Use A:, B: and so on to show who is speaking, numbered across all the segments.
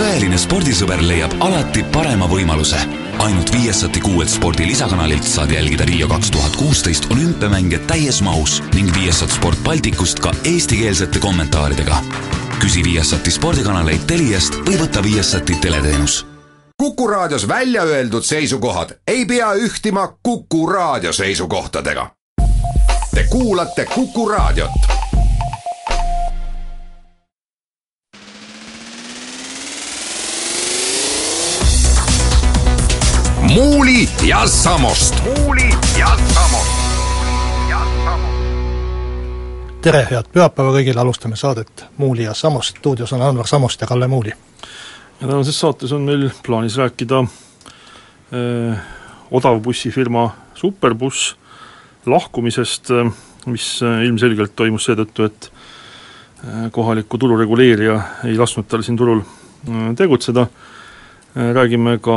A: tõeline spordisõber leiab alati parema võimaluse. ainult Viasati kuuelt spordi lisakanalilt saad jälgida Rio kaks tuhat kuusteist olümpiamänge täies mahus ning Viasat Sport Balticust ka eestikeelsete kommentaaridega. küsi Viasati spordikanaleid Teliast või võta Viasati teleteenus
B: Kuku Raadios välja öeldud seisukohad ei pea ühtima Kuku Raadio seisukohtadega. Te kuulate Kuku Raadiot. Muuli ja Samost. muuli ja Samost.
C: tere, head pühapäeva kõigile, alustame saadet Muuli ja Samost, stuudios on Anvar Samost ja Kalle Muuli.
D: Ja tänases saates on meil plaanis rääkida äh, odavbussifirma Superbuss lahkumisest, äh, mis äh, ilmselgelt toimus seetõttu, et kohaliku turu reguleerija ei lasknud tal siin turul tegutseda. Räägime ka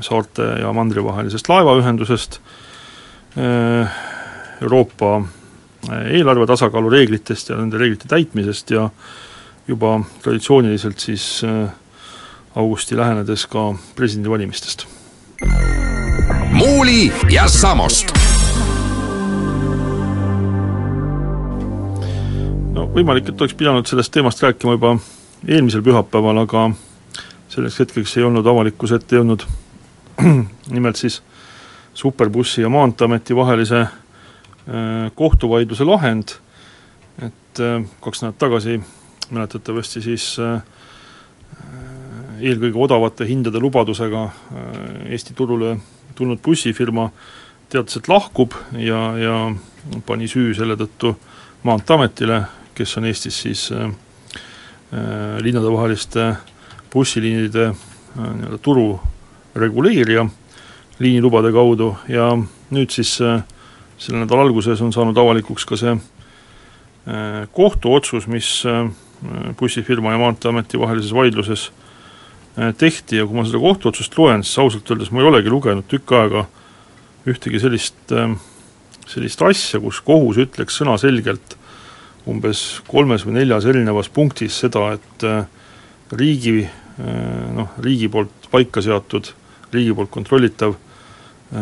D: saarte ja mandri vahelisest laevaühendusest äh,, Euroopa äh, eelarve tasakaalu reeglitest ja nende reeglite täitmisest ja äh, juba traditsiooniliselt siis äh, augusti lähenedes ka presidendivalimistest.
B: muuli ja Samost.
D: no võimalik, et oleks pidanud sellest teemast rääkima juba eelmisel pühapäeval, aga selleks hetkeks ei olnud avalikkuse ette jõudnud nimelt siis Superbussi ja Maanteeameti vahelise äh, kohtuvaidluse lahend, et äh, kaks nädalat tagasi mäletatavasti siis äh, eelkõige odavate hindade lubadusega Eesti turule tulnud bussifirma teatas, et lahkub ja, ja pani süü selle tõttu Maanteeametile, kes on Eestis siis äh, äh, linnadevaheliste bussiliinide äh, nii-öelda turu reguleerija liinilubade kaudu ja nüüd siis äh, selle nädala alguses on saanud avalikuks ka see äh, kohtuotsus, mis bussifirma ja Maanteeameti vahelises vaidluses tehti ja kui ma seda kohtuotsust loen, siis ausalt öeldes ma ei olegi lugenud tükk aega ühtegi sellist, sellist asja, kus kohus ütleks sõnaselgelt umbes kolmes või neljas erinevas punktis seda, et riigi äh, noh, riigi poolt paika seatud, riigi poolt kontrollitav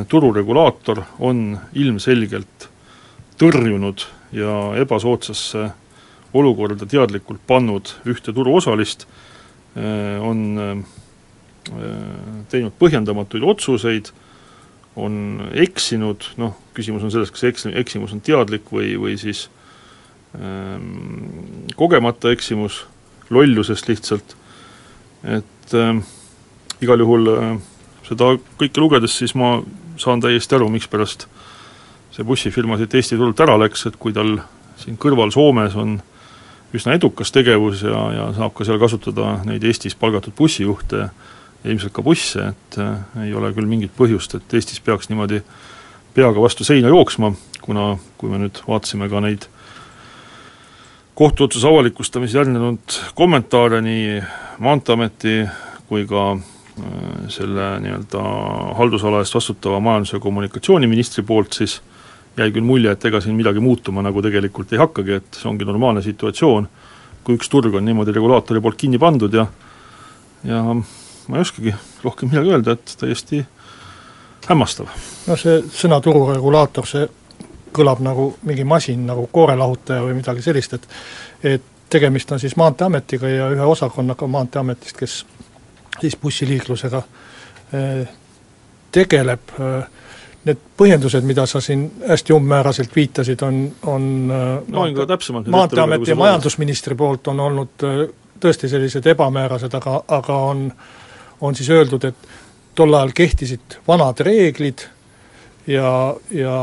D: tururegulaator on ilmselgelt tõrjunud ja ebasoodsasse olukorda teadlikult pannud ühte turuosalist, äh, on teinud põhjendamatuid otsuseid, on eksinud, noh, küsimus on selles, kas eks-, eksimus on teadlik või, või siis ähm, kogemata eksimus, lollusest lihtsalt, et äh, igal juhul äh, seda kõike lugedes siis ma saan täiesti aru, mikspärast see bussifirma siit Eesti turult ära läks, et kui tal siin kõrval Soomes on üsna edukas tegevus ja, ja saab ka seal kasutada neid Eestis palgatud bussijuhte ja ilmselt ka busse, et äh, ei ole küll mingit põhjust, et Eestis peaks niimoodi peaga vastu seina jooksma, kuna kui me nüüd vaatasime ka neid kohtuotsuse avalikustamise järgnenud kommentaare nii Maanteeameti kui ka äh, selle nii-öelda haldusala eest vastutava majandus- ja kommunikatsiooniministri poolt, siis jäi küll mulje, et ega siin midagi muutuma nagu tegelikult ei hakkagi, et see ongi normaalne situatsioon, kui üks turg on niimoodi regulaatori poolt kinni pandud ja ja ma ei oskagi rohkem midagi öelda, et täiesti hämmastav.
C: no see sõna tururegulaator, see kõlab nagu mingi masin, nagu koorelahutaja või midagi sellist, et et tegemist on siis Maanteeametiga ja ühe osakonnaga Maanteeametist, kes siis bussiliiklusega eh, tegeleb. Need põhjendused, mida sa siin hästi umbmääraselt viitasid, on, on
D: no, no täpsemalt
C: Maanteeameti ja majandusministri poolt on olnud äh, tõesti sellised ebamäärased, aga, aga on, on siis öeldud, et tol ajal kehtisid vanad reeglid ja, ja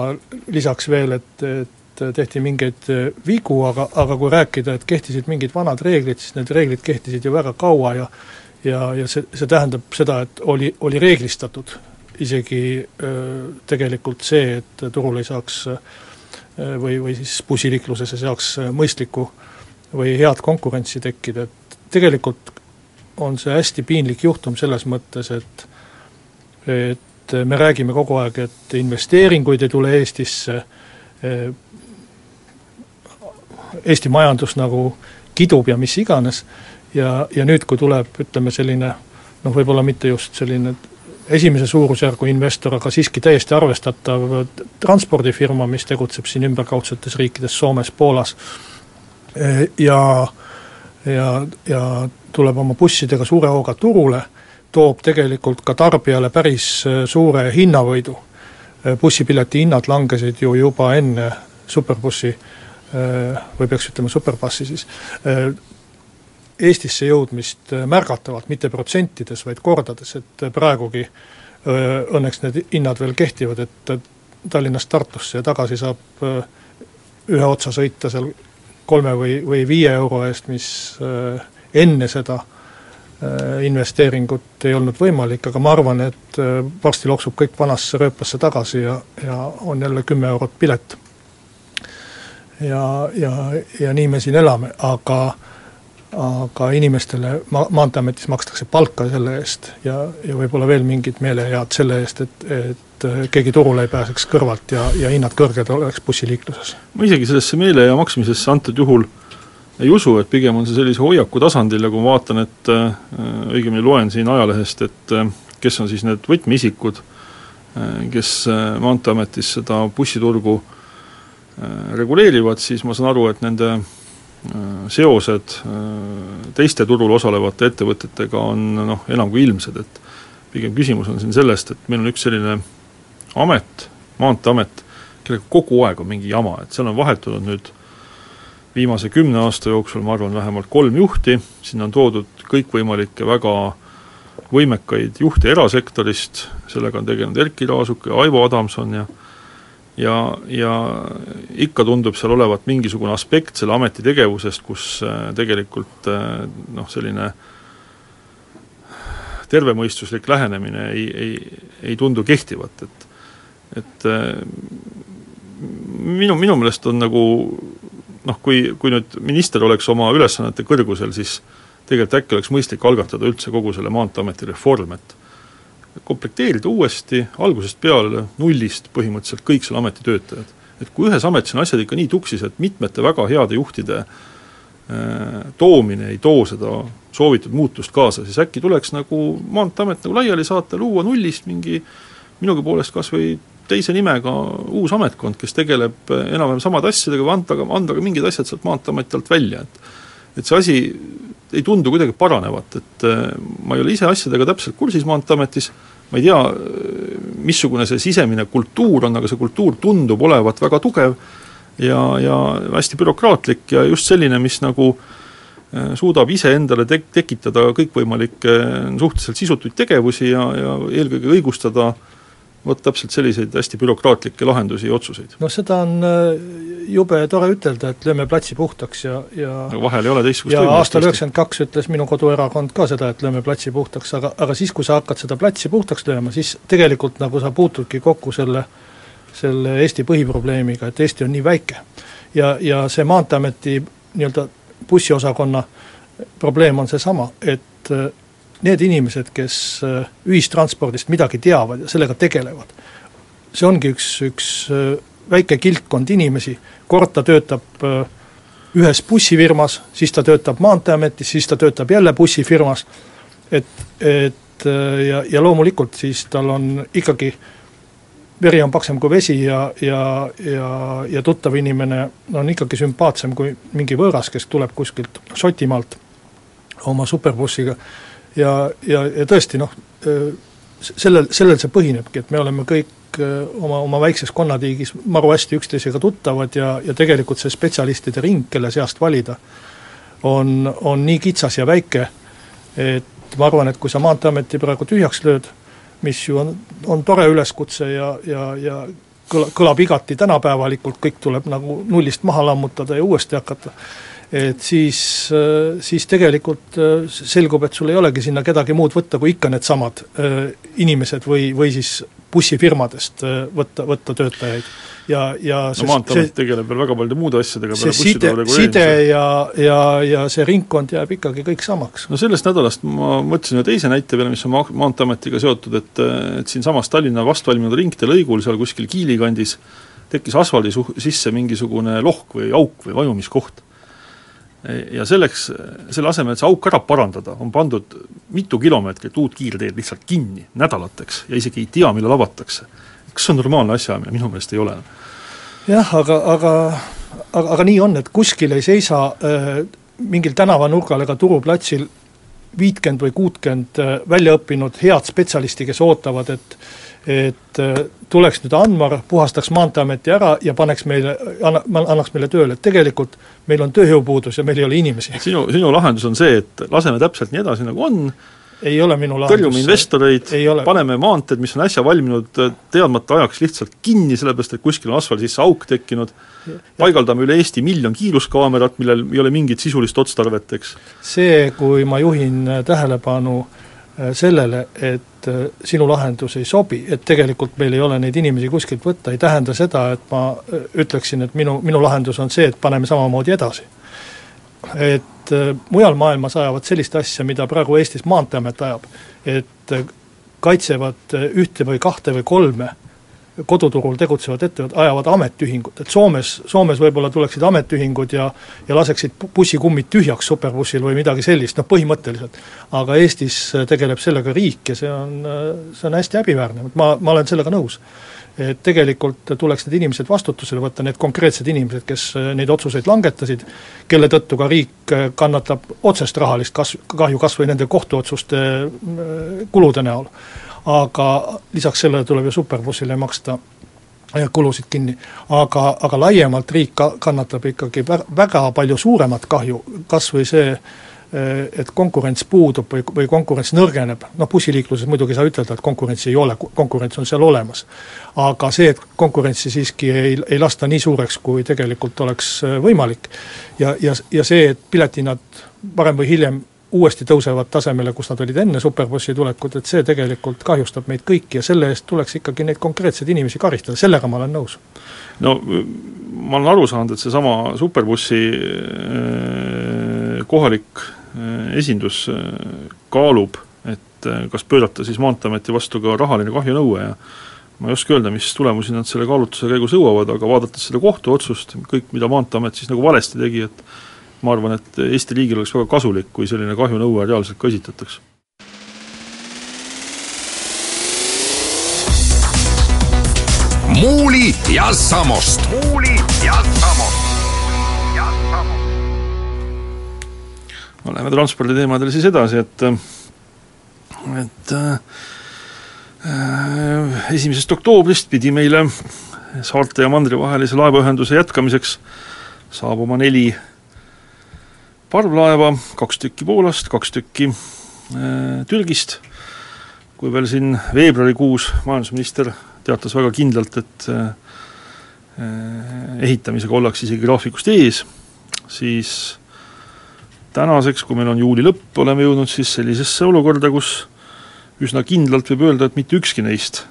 C: lisaks veel, et, et tehti mingeid äh, vigu, aga, aga kui rääkida, et kehtisid mingid vanad reeglid, siis need reeglid kehtisid ju väga kaua ja ja, ja see, see tähendab seda, et oli, oli reeglistatud. Isegi tegelikult see, et turul ei saaks või, või siis bussiliikluses ei saaks mõistlikku või head konkurentsi tekkida, et tegelikult on see hästi piinlik juhtum selles mõttes, et et me räägime kogu aeg, et investeeringuid ei tule Eestisse, Eesti majandus nagu kidub ja mis iganes, ja, ja nüüd, kui tuleb, ütleme selline noh, võib-olla mitte just selline esimese suurusjärgu investor, aga siiski täiesti arvestatav transpordifirma, mis tegutseb siin ümberkaudsetes riikides, Soomes, Poolas, ja ja, ja tuleb oma bussidega suure hooga turule, toob tegelikult ka tarbijale päris suure hinnavõidu. bussipileti hinnad langesid ju juba enne superbussi või peaks ütlema superbussi siis, Eestisse jõudmist äh, märgatavalt, mitte protsentides, vaid kordades, et äh, praegugi äh, õnneks need hinnad veel kehtivad, et Tallinnast Tartusse ja tagasi saab ühe otsa sõita seal kolme või, või viie euro eest, mis enne seda investeeringut ei olnud võimalik, aga ma arvan, et varsti loksub kõik vanasse rööpasse tagasi ja, ja on jälle kümme eurot pilet. ja, ja, ja nii me siin elame, aga äh, aga inimestele ma-, Maanteeametis makstakse palka selle eest ja, ja võib-olla veel mingid meelehead selle eest, et, et keegi turule ei pääseks kõrvalt ja, ja hinnad kõrged oleks bussiliikluses.
D: ma isegi sellesse meelehea maksmisesse antud juhul ei usu, et pigem on see sellise hoiaku tasandil ja kui ma vaatan, et äh, õigemini loen siin ajalehest, et äh, kes on siis need võtmeisikud äh,, kes Maanteeametis seda bussiturgu reguleerivad, siis ma saan aru, et nende seosed teiste turul osalevate ettevõtetega on noh, enam kui ilmsed, et pigem küsimus on siin sellest, et meil on üks selline amet, Maanteeamet, kellega kogu aeg on mingi jama, et seal on vahetunud nüüd viimase kümne aasta jooksul, ma arvan, vähemalt kolm juhti, sinna on toodud kõikvõimalikke väga võimekaid juhte erasektorist, sellega on tegelenud Erkki Raasuk ja Aivo Adamson ja ja, ja ikka tundub seal olevat mingisugune aspekt selle ameti tegevusest, kus äh, tegelikult äh, noh, selline tervemõistuslik lähenemine ei, ei, ei tundu kehtivat, et et äh, minu, minu meelest on nagu noh, kui, kui nüüd minister oleks oma ülesannete kõrgusel, siis tegelikult äkki oleks mõistlik algatada üldse kogu selle Maanteeameti reform, et komplekteerida uuesti algusest peale nullist põhimõtteliselt kõik selle ameti töötajad. et kui ühes ametis on asjad ikka nii tuksis, et mitmete väga heade juhtide äh, toomine ei too seda soovitud muutust kaasa, siis äkki tuleks nagu Maanteeamet nagu laiali saata, luua nullist mingi minugi poolest kas või teise nimega uus ametkond, kes tegeleb enam-vähem samade asjadega või anda, anda ka mingid asjad sealt Maanteeameti alt välja, et et see asi ei tundu kuidagi paranevat, et äh, ma ei ole ise asjadega täpselt kursis Maanteeametis, ma ei tea, missugune see sisemine kultuur on, aga see kultuur tundub olevat väga tugev ja, ja hästi bürokraatlik ja just selline, mis nagu suudab iseendale tek-, tekitada kõikvõimalikke suhteliselt sisutuid tegevusi ja, ja eelkõige õigustada äh, vot täpselt selliseid hästi bürokraatlikke lahendusi ja otsuseid.
C: no seda on äh, jube tore ütelda, et lööme platsi puhtaks ja, ja
D: aga vahel ei ole teistsugust
C: ja aastal üheksakümmend kaks ütles minu koduerakond ka seda, et lööme platsi puhtaks, aga, aga siis, kui sa hakkad seda platsi puhtaks lööma, siis tegelikult nagu sa puutudki kokku selle selle Eesti põhiprobleemiga, et Eesti on nii väike. ja, ja see Maanteeameti nii-öelda bussiosakonna probleem on seesama, et need inimesed, kes äh, ühistranspordist midagi teavad ja sellega tegelevad, see ongi üks, üks äh, väike kildkond inimesi, kord ta töötab äh, ühes bussifirmas, siis ta töötab Maanteeametis, siis ta töötab jälle bussifirmas, et, et ja, ja loomulikult siis tal on ikkagi veri on paksem kui vesi ja, ja, ja, ja tuttav inimene on ikkagi sümpaatsem kui mingi võõras, kes tuleb kuskilt Šotimaalt oma superbussiga ja, ja, ja tõesti noh, sellel, sellel see põhinebki, et me oleme kõik oma, oma väikses konnatiigis maru hästi üksteisega tuttavad ja, ja tegelikult see spetsialistide ring, kelle seast valida, on, on nii kitsas ja väike, et ma arvan, et kui sa Maanteeameti praegu tühjaks lööd, mis ju on, on tore üleskutse ja, ja, ja kõla, kõlab igati tänapäevalikult, kõik tuleb nagu nullist maha lammutada ja uuesti hakata et siis, äh, siis tegelikult äh, selgub, et sul ei olegi sinna kedagi muud võtta, kui ikka needsamad äh, inimesed või, või siis bussifirmadest võtta, võtta töötajaid. Ja, ja
D: no Maanteeamet tegeleb veel väga paljude muude asjadega
C: see side, side ja, ja, ja see ringkond jääb ikkagi kõik samaks.
D: no sellest nädalast ma mõtlesin ühe teise näite peale, mis on Ma-, Maanteeametiga seotud, et et siinsamas Tallinna vastvalminud ringteelõigul seal kuskil Kiili kandis tekkis asfaldi su-, sisse mingisugune lohk või auk või vajumiskoht ja selleks, selle asemel, et see auk ära parandada, on pandud mitu kilomeetrit uut kiirteed lihtsalt kinni nädalateks ja isegi ei tea, millal avatakse. kas see on normaalne asjaajamine, minu meelest ei ole.
C: jah, aga, aga, aga, aga nii on, et kuskil ei seisa äh, mingil tänavanurgal ega turuplatsil viitkümmend või kuutkümmend äh, väljaõppinud head spetsialisti, kes ootavad, et et äh, tuleks nüüd Anmar, puhastaks Maanteeameti ära ja paneks meile, anna, annaks meile tööle, et tegelikult meil on tööjõupuudus ja meil ei ole inimesi.
D: sinu, sinu lahendus on see, et laseme täpselt nii edasi, nagu on,
C: ei ole minu lahendus.
D: tõrjume investoreid, paneme maanteed, mis on äsja valminud, teadmata ajaks lihtsalt kinni, sellepärast et kuskil on asfaldi sisse auk tekkinud, paigaldame üle Eesti miljon kiiruskaamerat, millel ei ole mingit sisulist otstarvet, eks.
C: see, kui ma juhin tähelepanu äh, sellele, et äh, sinu lahendus ei sobi, et tegelikult meil ei ole neid inimesi kuskilt võtta, ei tähenda seda, et ma äh, ütleksin, et minu, minu lahendus on see, et paneme samamoodi edasi. Et mujal maailmas ajavad sellist asja, mida praegu Eestis Maanteeamet ajab, et kaitsevad ühte või kahte või kolme koduturul tegutsevad ettevõtted ajavad ametiühingut, et Soomes, Soomes võib-olla tuleksid ametiühingud ja ja laseksid bussikummid tühjaks superbussil või midagi sellist, noh põhimõtteliselt. aga Eestis tegeleb sellega riik ja see on, see on hästi häbiväärne, ma, ma olen sellega nõus. et tegelikult tuleks need inimesed vastutusele võtta, need konkreetsed inimesed, kes neid otsuseid langetasid, kelle tõttu ka riik kannatab otsest rahalist kas-, kahju kas või nende kohtuotsuste kulude näol aga lisaks sellele tuleb ju superbussile maksta kulusid kinni. aga, aga laiemalt riik ka-, kannatab ikkagi vä-, väga palju suuremat kahju, kas või see, et konkurents puudub või, või konkurents nõrgeneb, noh bussiliikluses muidugi ei saa ütelda, et konkurentsi ei ole, konkurents on seal olemas. aga see, et konkurentsi siiski ei, ei lasta nii suureks, kui tegelikult oleks võimalik ja, ja, ja see, et piletihinnad varem või hiljem uuesti tõusevad tasemele, kus nad olid enne superbussi tulekut, et see tegelikult kahjustab meid kõiki ja selle eest tuleks ikkagi neid konkreetseid inimesi karistada, sellega ma olen nõus.
D: no ma olen aru saanud, et seesama superbussi äh, kohalik äh, esindus äh, kaalub, et kas pöörata siis Maanteeameti vastu ka rahaline kahjunõue ja ma ei oska öelda, mis tulemusi nad selle kaalutluse käigus jõuavad, aga vaadates seda kohtuotsust, kõik, mida Maanteeamet siis nagu valesti tegi, et ma arvan, et Eesti riigil oleks väga kasulik, kui selline kahjunõue reaalselt ka esitataks.
B: muuli ja Samost. muuli ja Samost.
D: no läheme transporditeemadele siis edasi, et et äh, esimesest oktoobrist pidi meile saarte ja mandri vahelise laevaühenduse jätkamiseks saabuma neli parvlaeva, kaks tükki Poolast, kaks tükki äh, Türgist, kui veel siin veebruarikuus majandusminister teatas väga kindlalt, et äh, ehitamisega ollakse isegi graafikust ees, siis tänaseks, kui meil on juuli lõpp, oleme jõudnud siis sellisesse olukorda, kus üsna kindlalt võib öelda, et mitte ükski neist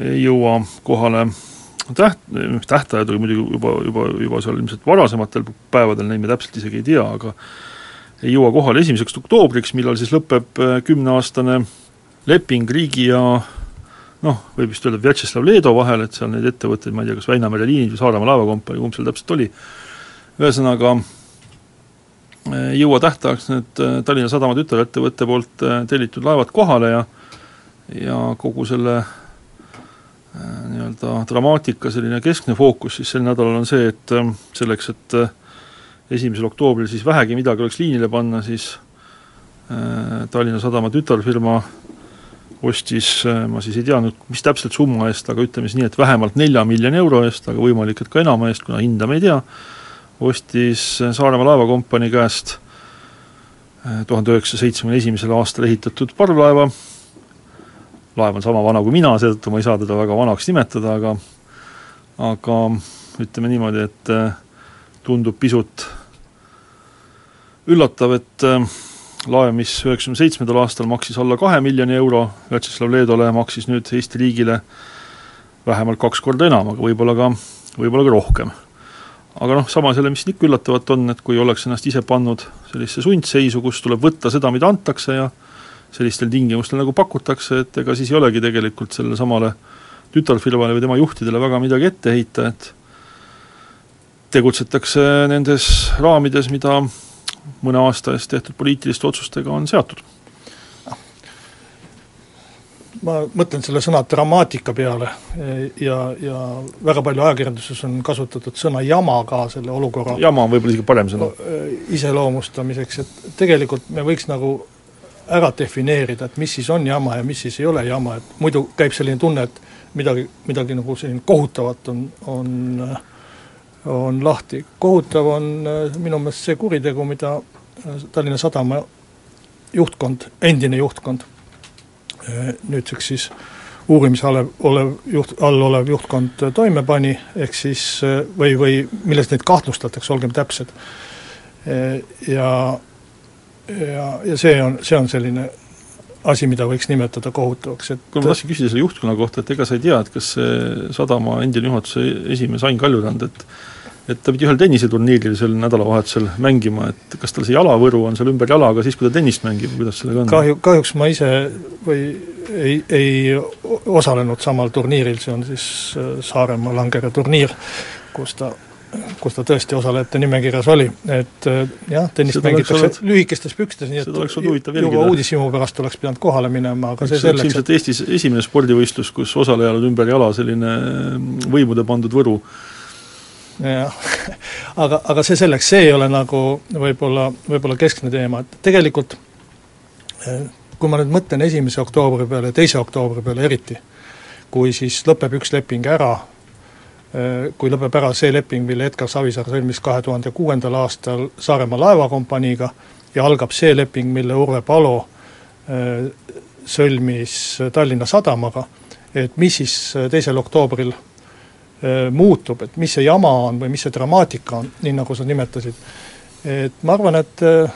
D: ei jõua kohale täht-, tähtajad oli muidugi juba, juba, juba seal ilmselt varasematel päevadel, neid me täpselt isegi ei tea, aga ei jõua kohale esimeseks oktoobriks, millal siis lõpeb äh, kümneaastane leping riigi ja noh, võib vist öelda Vjatšeslav Leedo vahel, et seal neid ettevõtteid, ma ei tea, kas Väinamere liinid või Saaremaa laevakompanii, kumb seal täpselt oli, ühesõnaga äh, ei jõua tähtajaks need äh, Tallinna Sadama tütarettevõtte poolt tellitud laevad kohale ja ja kogu selle Äh, nii-öelda dramaatika selline keskne fookus siis sel nädalal on see, et äh, selleks, et äh, esimesel oktoobril siis vähegi midagi oleks liinile panna, siis Tallinna Sadama tütarfirma ostis, ma siis ei tea nüüd, mis täpselt summa eest, aga ütleme siis nii, et vähemalt nelja miljoni euro eest, aga võimalik, et ka enama eest, kuna hinda me ei tea, ostis Saaremaa laevakompanii käest tuhande üheksasaja seitsmekümne esimesel aastal ehitatud parvlaeva, laev on sama vana kui mina, seetõttu ma ei saa teda väga vanaks nimetada, aga aga ütleme niimoodi, et äh, tundub pisut üllatav, et äh, laev, mis üheksakümne seitsmendal aastal maksis alla kahe miljoni euro, Vjatšeslav Leedole maksis nüüd Eesti riigile vähemalt kaks korda enam, aga võib-olla ka, võib-olla ka rohkem. aga noh, samas jälle, mis ikka üllatavat on, et kui oleks ennast ise pannud sellisesse sundseisu, kus tuleb võtta seda, mida antakse ja sellistel tingimustel, nagu pakutakse, et ega siis ei olegi tegelikult sellele samale tütarfirmale või tema juhtidele väga midagi ette heita, et tegutsetakse nendes raamides, mida mõne aasta eest tehtud poliitiliste otsustega on seatud
C: ma mõtlen selle sõna dramaatika peale ja, ja väga palju ajakirjanduses on kasutatud sõna jama ka selle olukorra
D: jama on võib-olla isegi parem sõna.
C: iseloomustamiseks, et tegelikult me võiks nagu ära defineerida, et mis siis on jama ja mis siis ei ole jama, et muidu käib selline tunne, et midagi, midagi nagu selline kohutavat on, on on lahti. kohutav on minu meelest see kuritegu, mida Tallinna Sadama juhtkond, endine juhtkond Äh, nüüdseks siis uurimise all olev juht, all olev juhtkond toime pani, ehk siis äh, või, või milles neid kahtlustatakse, olgem täpsed. Äh, ja, ja, ja see on, see on selline asi, mida võiks nimetada kohutavaks, et
D: kuule, ma tahtsin küsida selle juhtkonna kohta, et ega sa ei tea, et kas see sadama endine juhatuse esimees Ain Kaljurand, et et ta pidi ühel tenniseturniiril sel nädalavahetusel mängima, et kas tal see jalavõru on seal ümber jala ka siis, kui ta tennist mängib kuidas sellega on?
C: kahju, kahjuks ma ise või ei, ei osalenud samal turniiril, see on siis äh, Saaremaa langere turniir, kus ta kus ta tõesti osalejate nimekirjas oli, et äh, jah, tennist mängitakse olnud... lühikestes pükstes, nii et juba uudishimu pärast oleks pidanud kohale minema, aga see selleks
D: ilmselt et... Eestis esimene spordivõistlus, kus osalejal on ümber jala selline võimude pandud võru.
C: Jah, aga, aga see selleks, see ei ole nagu võib-olla, võib-olla keskne teema, et tegelikult eh, kui ma nüüd mõtlen esimese oktoobri peale ja teise oktoobri peale eriti, kui siis lõpeb üks leping ära, kui lõpeb ära see leping, mille Edgar Savisaar sõlmis kahe tuhande kuuendal aastal Saaremaa laevakompaniiga ja algab see leping, mille Urve Palo eh, sõlmis Tallinna Sadamaga, et mis siis teisel oktoobril Äh, muutub, et mis see jama on või mis see dramaatika on, nii nagu sa nimetasid. et ma arvan, et äh,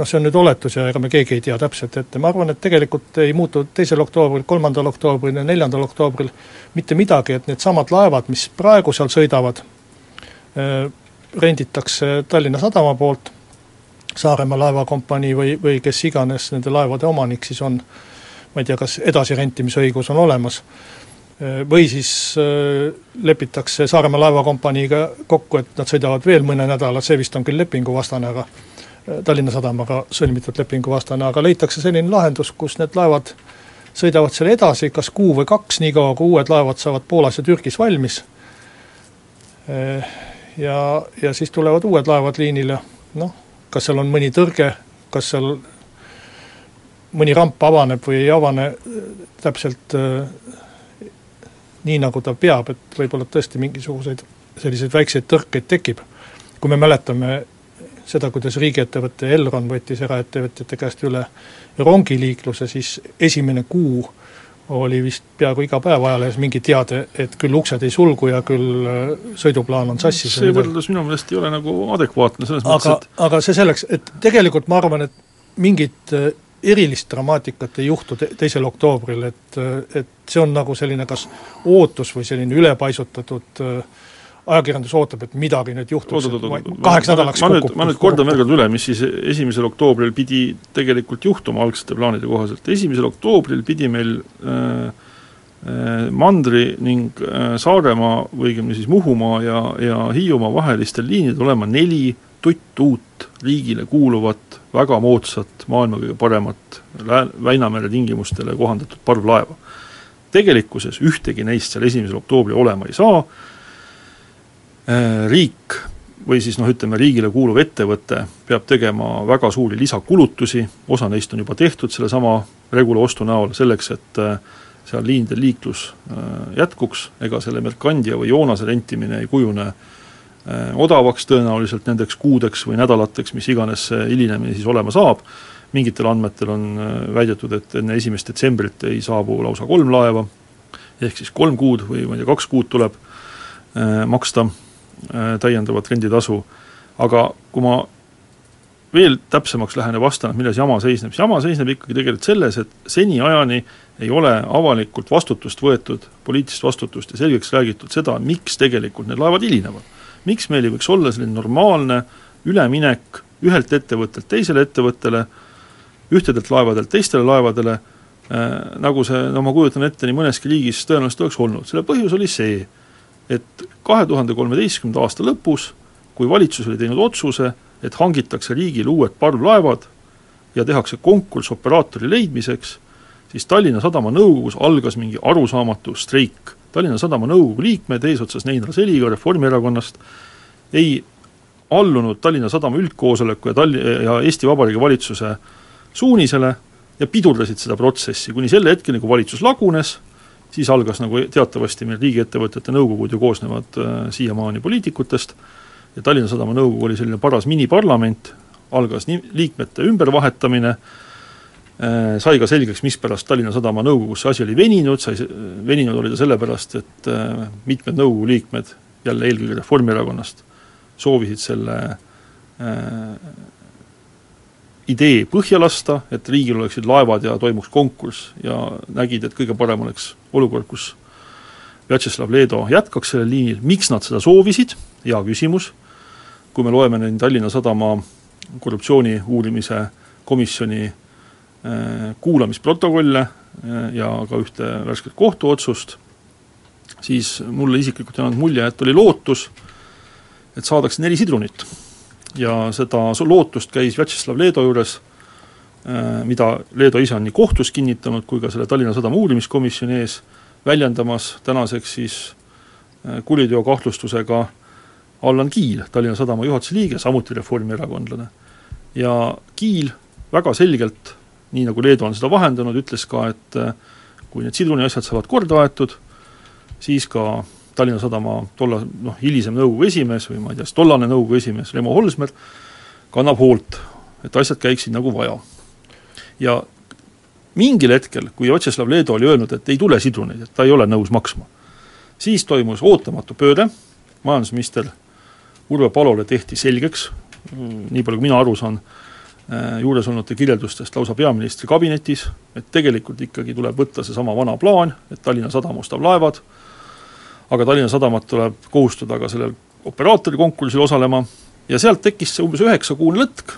C: noh, see on nüüd oletus ja ega me keegi ei tea täpselt ette, ma arvan, et tegelikult ei muutu teisel oktoobril, kolmandal oktoobril ja neljandal oktoobril mitte midagi, et needsamad laevad, mis praegu seal sõidavad, äh, renditakse Tallinna Sadama poolt, Saaremaa laevakompanii või, või kes iganes nende laevade omanik siis on, ma ei tea, kas edasirentimisõigus on olemas või siis äh, lepitakse Saaremaa laevakompaniiga kokku, et nad sõidavad veel mõne nädala, see vist on küll lepinguvastane, aga äh, Tallinna Sadamaga sõlmitud lepinguvastane, aga leitakse selline lahendus, kus need laevad sõidavad seal edasi kas kuu või kaks, niikaua kui uued laevad saavad Poolas ja Türgis valmis, äh, ja, ja siis tulevad uued laevad liinile, noh, kas seal on mõni tõrge, kas seal mõni ramp avaneb või ei avane, täpselt nii, nagu ta peab, et võib-olla tõesti mingisuguseid selliseid väikseid tõrkeid tekib. kui me mäletame seda, kuidas riigiettevõte Elron võttis eraettevõtjate käest üle rongiliikluse, siis esimene kuu oli vist peaaegu iga päev ajalehes mingi teade, et küll uksed ei sulgu ja küll äh, sõiduplaan on sassis.
D: see võrdlus minu meelest ei ole nagu adekvaatne selles aga, mõttes,
C: et aga see selleks, et tegelikult ma arvan, et mingit äh, erilist dramaatikat ei juhtu te-, teisel oktoobril, et, et see on nagu selline kas ootus või selline ülepaisutatud äh, ajakirjandus ootab, et midagi nüüd juhtuks, kaheks nädalaks
D: ma nüüd, ma nüüd kordan veel kord üle, mis siis esimesel oktoobril pidi tegelikult juhtuma algsete plaanide kohaselt, esimesel oktoobril pidi meil äh, äh, mandri ning äh, Saaremaa või õigemini siis Muhumaa ja, ja Hiiumaa vahelistel liinidel olema neli tutt uut riigile kuuluvat väga moodsat, maailma kõige paremat Väinamere tingimustele kohandatud parvlaeva. tegelikkuses ühtegi neist seal esimesel oktoobril olema ei saa, riik või siis noh, ütleme riigile kuuluv ettevõte peab tegema väga suuri lisakulutusi, osa neist on juba tehtud sellesama Regula ostu näol, selleks et äh, seal liinidel liiklus äh, jätkuks, ega selle Mercandia või Joonase rentimine ei kujune äh, Äh, odavaks tõenäoliselt nendeks kuudeks või nädalateks, mis iganes see hilinemine siis olema saab, mingitel andmetel on äh, väidetud, et enne esimest detsembrit ei saabu lausa kolm laeva, ehk siis kolm kuud või ma ei tea, kaks kuud tuleb äh, maksta täiendavat renditasu, aga kui ma veel täpsemaks lähen ja vastan, et milles jama seisneb, siis jama seisneb ikkagi tegelikult selles, et seniajani ei ole avalikult vastutust võetud, poliitilist vastutust ja selgeks räägitud seda, miks tegelikult need laevad hilinevad. Miks meil ei võiks olla selline normaalne üleminek ühelt ettevõttelt teisele ettevõttele, ühtedelt laevadelt teistele laevadele äh,, nagu see, no ma kujutan ette, nii mõneski riigis tõenäoliselt oleks olnud, selle põhjus oli see, et kahe tuhande kolmeteistkümnenda aasta lõpus kui valitsus oli teinud otsuse, et hangitakse riigile uued parvlaevad ja tehakse konkurss operaatori leidmiseks, siis Tallinna Sadama nõukogus algas mingi arusaamatu streik. Tallinna Sadama nõukogu liikmed eesotsas Neinar Seliga Reformierakonnast ei allunud Tallinna Sadama üldkoosoleku ja Talli- ja Eesti Vabariigi valitsuse suunisele ja pidurdasid seda protsessi kuni selle hetkeni, kui valitsus lagunes, siis algas nagu teatavasti meil riigiettevõtete nõukogud ju koosnevad äh, siiamaani poliitikutest, ja Tallinna Sadama nõukogu oli selline paras miniparlament, algas nii, liikmete ümbervahetamine äh,, sai ka selgeks, mispärast Tallinna Sadama nõukogus see asi oli veninud, sai, veninud oli ta sellepärast, et äh, mitmed nõukogu liikmed, jälle eelkõige Reformierakonnast, soovisid selle äh, idee põhja lasta, et riigil oleksid laevad ja toimuks konkurss ja nägid, et kõige parem oleks olukord, kus Vjatšeslav Leedo jätkaks sellel liinil, miks nad seda soovisid, hea küsimus, kui me loeme neid Tallinna Sadama korruptsiooni uurimise komisjoni äh, kuulamisprotokolle äh, ja ka ühte värsket kohtuotsust, siis mulle isiklikult jäänud mulje, et oli lootus, et saadakse neli sidrunit ja seda lootust käis Vjatšeslav Leedo juures, äh, mida Leedo ise on nii kohtus kinnitanud kui ka selle Tallinna Sadama uurimiskomisjoni ees väljendamas, tänaseks siis äh, kuriteokahtlustusega Allan Kiil, Tallinna Sadama juhatuse liige, samuti reformierakondlane. ja Kiil väga selgelt, nii nagu Leedu on seda vahendanud, ütles ka, et äh, kui need sidruni asjad saavad korda aetud, siis ka Tallinna Sadama tolla, noh, hilisem nõukogu esimees või ma ei tea, siis tollane nõukogu esimees Remo Holsmer kannab hoolt, et asjad käiksid nagu vaja. ja mingil hetkel, kui Otseslav Leedo oli öelnud, et ei tule sidruneid, et ta ei ole nõus maksma, siis toimus ootamatu pööre, majandusminister Urve Palole tehti selgeks, nii palju kui mina aru saan, äh, juuresolnute kirjeldustest lausa peaministri kabinetis, et tegelikult ikkagi tuleb võtta seesama vana plaan, et Tallinna Sadam ostab laevad, aga Tallinna Sadamat tuleb kohustada ka sellel operaatori konkursil osalema ja sealt tekkis see umbes üheksakuune lõtk,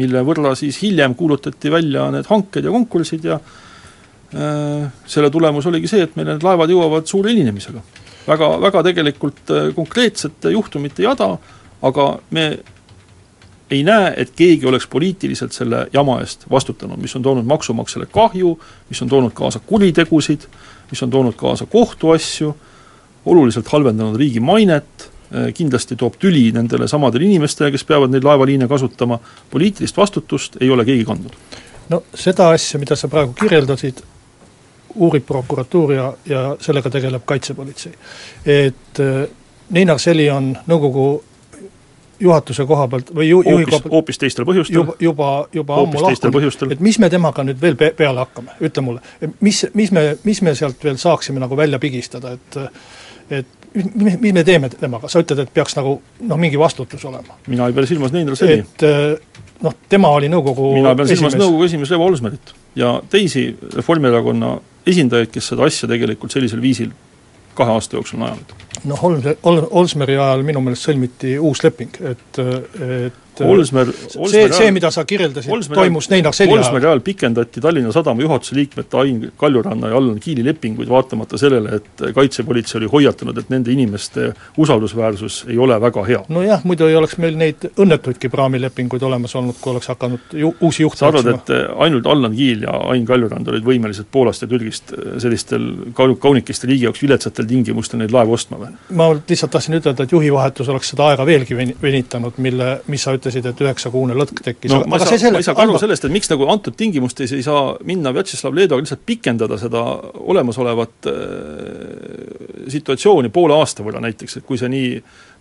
D: mille võrra siis hiljem kuulutati välja need hanked ja konkursid ja äh, selle tulemus oligi see, et meil need laevad jõuavad suure hilinemisega. väga, väga tegelikult äh, konkreetsete juhtumite jada, aga me ei näe, et keegi oleks poliitiliselt selle jama eest vastutanud, mis on toonud maksumaksjale kahju, mis on toonud kaasa kuritegusid, mis on toonud kaasa kohtuasju oluliselt halvendanud riigi mainet, äh, kindlasti toob tüli nendele samadele inimestele, kes peavad neid laevaliine kasutama, poliitilist vastutust ei ole keegi kandnud.
C: no seda asja, mida sa praegu kirjeldasid, uurib prokuratuur ja, ja sellega tegeleb Kaitsepolitsei. et äh, Neinar Seli on nõukogu juhatuse koha pealt või ju-,
D: juhi koha pealt hoopis teistel põhjustel?
C: juba, juba, juba ammu lahkunud, et mis me temaga nüüd veel pe-, peale hakkame, ütle mulle. mis, mis me, mis me sealt veel saaksime nagu välja pigistada, et et mis, mis me teeme temaga, sa ütled, et peaks nagu noh, mingi vastutus olema.
D: mina ei pea silmas Neindra Seni.
C: et eh, noh, tema oli nõukogu
D: mina pean silmas nõukogu esimees Levo Olsmerit ja teisi Reformierakonna esindajaid, kes seda asja tegelikult sellisel viisil kahe aasta jooksul on ajanud.
C: noh, Olm-, Ol-, Olsmeri ajal minu meelest sõlmiti uus leping, et, et
D: Olsmer,
C: see, see, mida sa kirjeldasid, toimus Neinar Seli
D: ajal. Olsmeri ajal pikendati Tallinna Sadama juhatuse liikmete Ain Kaljuranna ja Allan Kiili lepinguid, vaatamata sellele, et Kaitsepolitsei oli hoiatanud, et nende inimeste usaldusväärsus ei ole väga hea.
C: nojah, muidu ei oleks meil neid õnnetuidki praamilepinguid olemas olnud, kui oleks hakanud ju uusi juhte
D: sa arvad, et ainult Allan Kiil ja Ain Kaljurand olid võimelised Poolast ja Türgist sellistel kaun-, kaunikeste riigi jaoks viletsatel tingimustel neid laevu ostma või?
C: ma lihtsalt tahtsin ütelda, et juhivahetus oleks seda aega veelgi venitanud, mille, mis sa ütlesid, ütlesid, et üheksakuune lõtk tekkis
D: no, aga ma ei saa, ma ei saa ka aru sellest, et miks nagu antud tingimustes ei saa minna Vjatšeslav Leedoga lihtsalt pikendada seda olemasolevat äh, situatsiooni poole aasta võrra näiteks, et kui see nii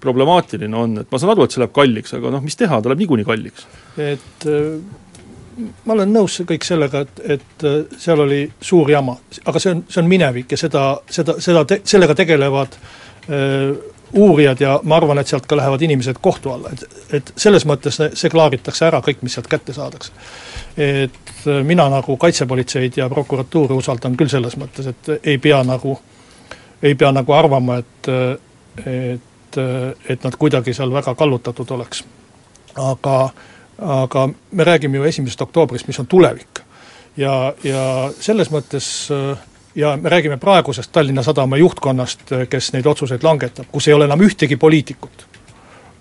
D: problemaatiline on, et ma saan aru, et see läheb kalliks, aga noh, mis teha, ta läheb niikuinii kalliks.
C: et äh, ma olen nõus kõik sellega, et, et äh, seal oli suur jama, aga see on, see on minevik ja seda, seda, seda te,, sellega tegelevad öö, uurijad ja ma arvan, et sealt ka lähevad inimesed kohtu alla, et, et selles mõttes see klaaritakse ära, kõik, mis sealt kätte saadakse. et äh, mina nagu kaitsepolitseid ja prokuratuuri usaldan küll selles mõttes, et ei pea nagu, ei pea nagu arvama, et et, et nad kuidagi seal väga kallutatud oleks. aga, aga me räägime ju esimesest oktoobrist, mis on tulevik. ja, ja selles mõttes äh, ja me räägime praegusest Tallinna Sadama juhtkonnast, kes neid otsuseid langetab, kus ei ole enam ühtegi poliitikut.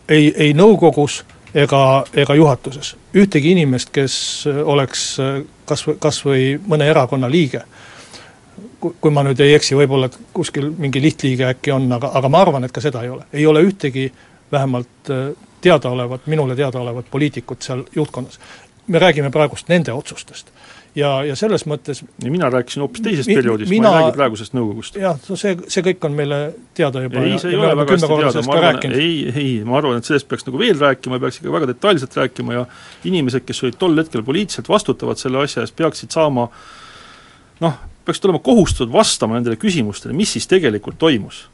C: ei, ei nõukogus ega, ega juhatuses. ühtegi inimest, kes oleks kas või, kas või mõne erakonna liige, kui ma nüüd ei eksi, võib-olla et kuskil mingi lihtliige äkki on, aga, aga ma arvan, et ka seda ei ole. ei ole ühtegi vähemalt teadaolevat, minule teadaolevat poliitikut seal juhtkonnas. me räägime praegust nende otsustest ja, ja selles mõttes
D: ja mina rääkisin hoopis teisest mi, perioodist, ma ei räägi praegusest nõukogust.
C: jah, no see, see kõik on meile teada juba
D: ei, see ei ole väga hästi teada, ma arvan, ei, ei, ma arvan, et sellest peaks nagu veel rääkima, peaks ikka väga detailselt rääkima ja inimesed, kes olid tol hetkel poliitiliselt vastutavad selle asja eest, peaksid saama noh, peaksid olema kohustatud vastama nendele küsimustele, mis siis tegelikult toimus.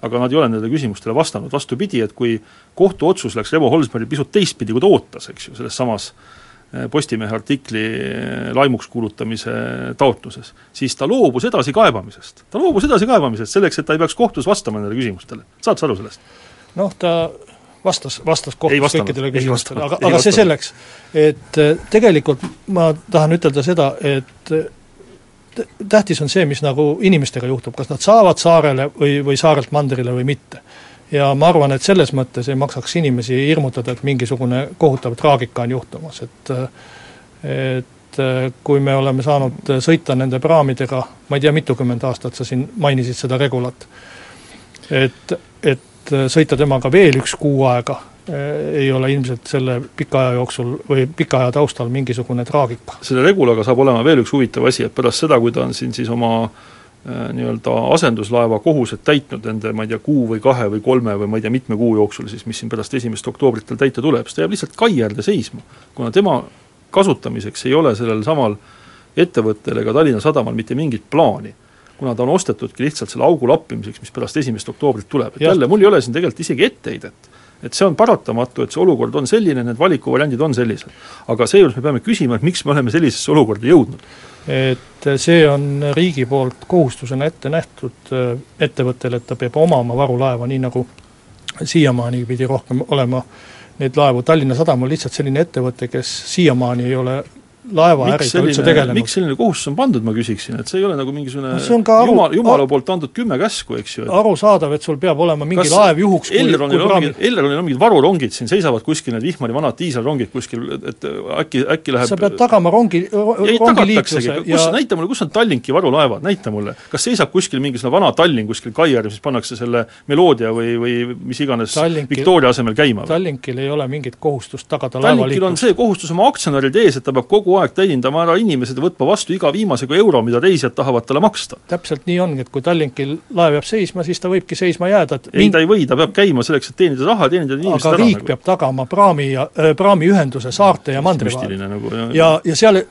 D: Aga nad ei ole nendele küsimustele vastanud, vastupidi, et kui kohtuotsus läks Revo Holsmeril pisut teistpidi, kui ta ootas, eks ju, selles samas eh, Postimehe artikli eh, laimuks kuulutamise taotluses, siis ta loobus edasikaebamisest. ta loobus edasikaebamisest selleks, et ta ei peaks kohtus vastama nendele küsimustele. saad sa aru sellest?
C: noh, ta vastas, vastas kohtus kõikidele küsimustele, aga, aga see selleks, et eh, tegelikult ma tahan ütelda seda, et tähtis on see, mis nagu inimestega juhtub, kas nad saavad saarele või, või saarelt mandrile või mitte. Ja ma arvan, et selles mõttes ei maksaks inimesi hirmutada, et mingisugune kohutav traagika on juhtumas, et et kui me oleme saanud sõita nende praamidega, ma ei tea, mitukümmend aastat sa siin mainisid seda Regulat, et, et sõita temaga veel üks kuu aega Äh, ei ole ilmselt selle pika aja jooksul või pika aja taustal mingisugune traagika.
D: selle Regulaga saab olema veel üks huvitav asi, et pärast seda, kui ta on siin siis oma äh, nii-öelda asenduslaeva kohused täitnud nende, ma ei tea, kuu või kahe või kolme või ma ei tea, mitme kuu jooksul siis, mis siin pärast esimest oktoobrit tal täita tuleb, siis ta jääb lihtsalt kai äärde seisma. kuna tema kasutamiseks ei ole sellel samal ettevõttel ega Tallinna Sadamal mitte mingit plaani, kuna ta on ostetudki lihtsalt selle augu lappimiseks, mis pärast esimest oktoobrit tuleb, et jälle, mul ei ole siin tegelikult isegi etteheidet et see on paratamatu, et see olukord on selline, need valikuvariandid on sellised. aga seejuures me peame küsima, et miks me oleme sellisesse olukorda jõudnud.
C: Et see on riigi poolt kohustusena ette nähtud äh, ettevõttele, et ta peab omama varulaeva, nii nagu siiamaani pidi rohkem olema. Neid laevu, Tallinna Sadam on lihtsalt selline ettevõte, kes siiamaani ei ole laevaäriga üldse tegelenud.
D: miks selline kohustus on pandud, ma küsiksin, et see ei ole nagu mingisugune no aru, jumal, jumala poolt antud kümme käsku, eks ju.
C: arusaadav, et sul peab olema mingi Kas laev juhuks
D: Elronil on mingid, Elronil on mingid varurongid siin, seisavad kuskil need vihmari vanad diiselrongid kuskil, et äkki, äkki läheb
C: sa pead tagama rongi, rongiliikluse
D: ja kus, näita mulle, kus on Tallinki varulaevad, näita mulle. kas seisab kuskil mingisugune vana Tallinn kuskil kai ääres, mis pannakse selle Meloodia või, või mis iganes Tallinkil, Victoria asemel käima?
C: Tallinkil ei ole mingit kohustust tagada
D: Tallinkil on see kohustus oma aktsionäride ees, et ta peab kogu aeg teenindama ära inimesed ja võtma vastu iga viimasega euro, mida reisijad tahavad talle maksta.
C: täpselt nii ongi, et kui Tallinkil laev jääb seisma, siis ta võibki seisma jääda, et
D: ei min..., ta ei või, ta peab käima selleks, et teenida raha, teenida inimesed
C: aga ära. aga riik nagu. peab tagama praami ja äh,, praamiühenduse saarte ja mandri vahel. Nagu, ja, ja, ja seal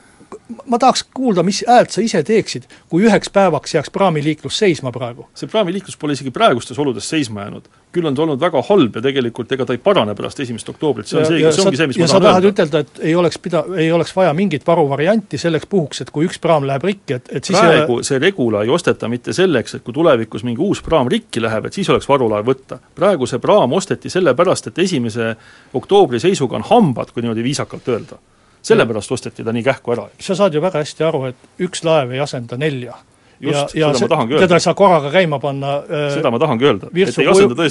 C: ma tahaks kuulda, mis häält sa ise teeksid, kui üheks päevaks jääks praamiliiklus seisma praegu?
D: see praamiliiklus pole isegi praegustes oludes seisma jäänud. küll on ta olnud väga halb ja tegelikult ega ta ei parane pärast esimest oktoobrit, see on see, see ongi see, mis
C: ja ma tahan öelda. ja sa tahad ütelda, et ei oleks pida-, ei oleks vaja mingit varuvarianti selleks puhuks, et kui üks praam läheb rikki, et, et siis
D: praegu ole... see Regula ei osteta mitte selleks, et kui tulevikus mingi uus praam rikki läheb, et siis oleks varulaev võtta. praegu see praam osteti sellepärast, et esimese oktoobri seisuga on hambad, kui niimoodi viisakalt öelda sellepärast osteti ta nii kähku ära.
C: sa saad ju väga hästi aru, et üks laev ei asenda nelja.
D: just, seda see, ma tahangi öelda.
C: teda ei saa korraga käima panna
D: äh, seda ma tahangi öelda.
C: Virtsu,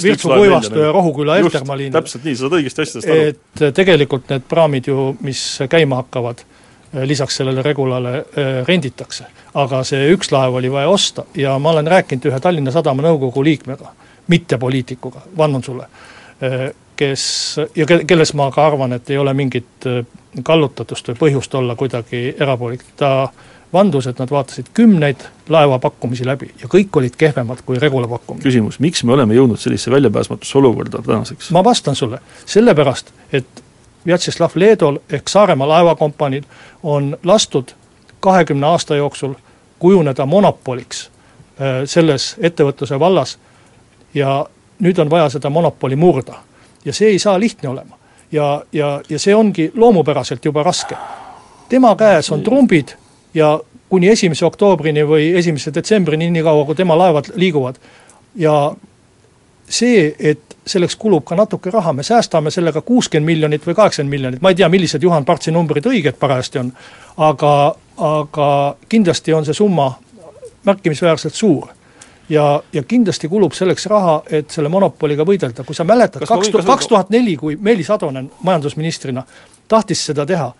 C: Virtsu kuivastu ja Rohuküla Eltermaa liinil.
D: täpselt nii, sa saad õigesti asjadest aru.
C: et äh, tegelikult need praamid ju, mis käima hakkavad, äh, lisaks sellele Regulale äh, renditakse. aga see üks laev oli vaja osta ja ma olen rääkinud ühe Tallinna Sadama nõukogu liikmega, mitte poliitikuga, vannun sulle äh,, kes, ja ke-, kelles ma ka arvan, et ei ole mingit äh, kallutatust või põhjust olla kuidagi erapoolik, ta vandus, et nad vaatasid kümneid laevapakkumisi läbi ja kõik olid kehvemad kui Regula pakkumine.
D: küsimus, miks me oleme jõudnud sellisesse väljapääsmatusse olukorda tänaseks?
C: ma vastan sulle, sellepärast, et Vjatšeslav Leedol ehk Saaremaa laevakompaniil on lastud kahekümne aasta jooksul kujuneda monopoliks äh, selles ettevõtluse vallas ja nüüd on vaja seda monopoli murda ja see ei saa lihtne olema. ja, ja, ja see ongi loomupäraselt juba raske. tema käes on trumbid ja kuni esimese oktoobrini või esimese detsembrini, nii kaua kui tema laevad liiguvad. ja see, et selleks kulub ka natuke raha, me säästame sellega kuuskümmend miljonit või kaheksakümmend miljonit, ma ei tea, millised Juhan Partsi numbrid õiged parajasti on, aga, aga kindlasti on see summa märkimisväärselt suur ja, ja kindlasti kulub selleks raha, et selle monopoliga võidelda, kui sa mäletad, kaks tuhat, kaks tuhat neli, kui Meelis Atonen majandusministrina tahtis seda teha,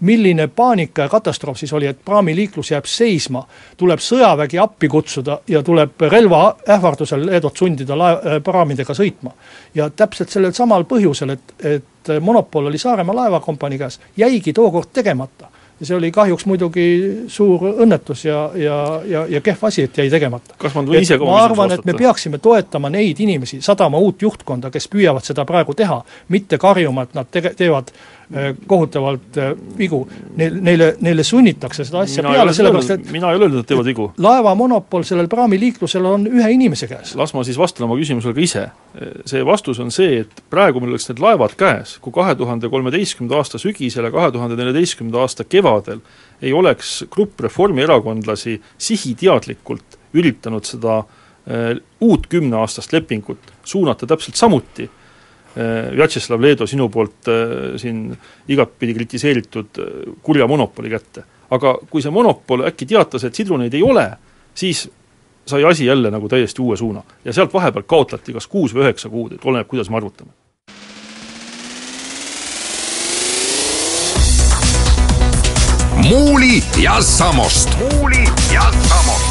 C: milline paanika ja katastroof siis oli, et praamiliiklus jääb seisma, tuleb sõjavägi appi kutsuda ja tuleb relva ähvardusel Leedot sundida laev, äh, praamidega sõitma. ja täpselt sellel samal põhjusel, et, et monopol oli Saaremaa laevakompanii käes, jäigi tookord tegemata ja see oli kahjuks muidugi suur õnnetus ja, ja, ja, ja kehv asi, et jäi tegemata.
D: ma
C: arvan, et me peaksime toetama neid inimesi, sadama uut juhtkonda, kes püüavad seda praegu teha, mitte karjuma, et nad tege-, teevad Äh, kohutavalt äh, vigu. Neil, neile, neile sunnitakse seda asja mina peale, sellepärast et
D: mina ei ole öelnud, et teevad vigu.
C: laeva monopol sellel praamiliiklusel on ühe inimese käes.
D: las ma siis vastan oma küsimusele ka ise. see vastus on see, et praegu meil oleks need laevad käes, kui kahe tuhande kolmeteistkümnenda aasta sügisel ja kahe tuhande neljateistkümnenda aasta kevadel ei oleks grupp reformierakondlasi sihiteadlikult üritanud seda äh, uut kümneaastast lepingut suunata täpselt samuti Äh, Vjatšeslav Leedo sinu poolt äh, siin igatpidi kritiseeritud äh, kurja monopoli kätte. aga kui see monopol äkki teatas, et sidruneid ei ole, siis sai asi jälle nagu täiesti uue suuna. ja sealt vahepeal kaotati kas kuus või üheksa kuud, et oleneb, kuidas me arvutame.
B: muuli ja Samost. muuli ja Samost.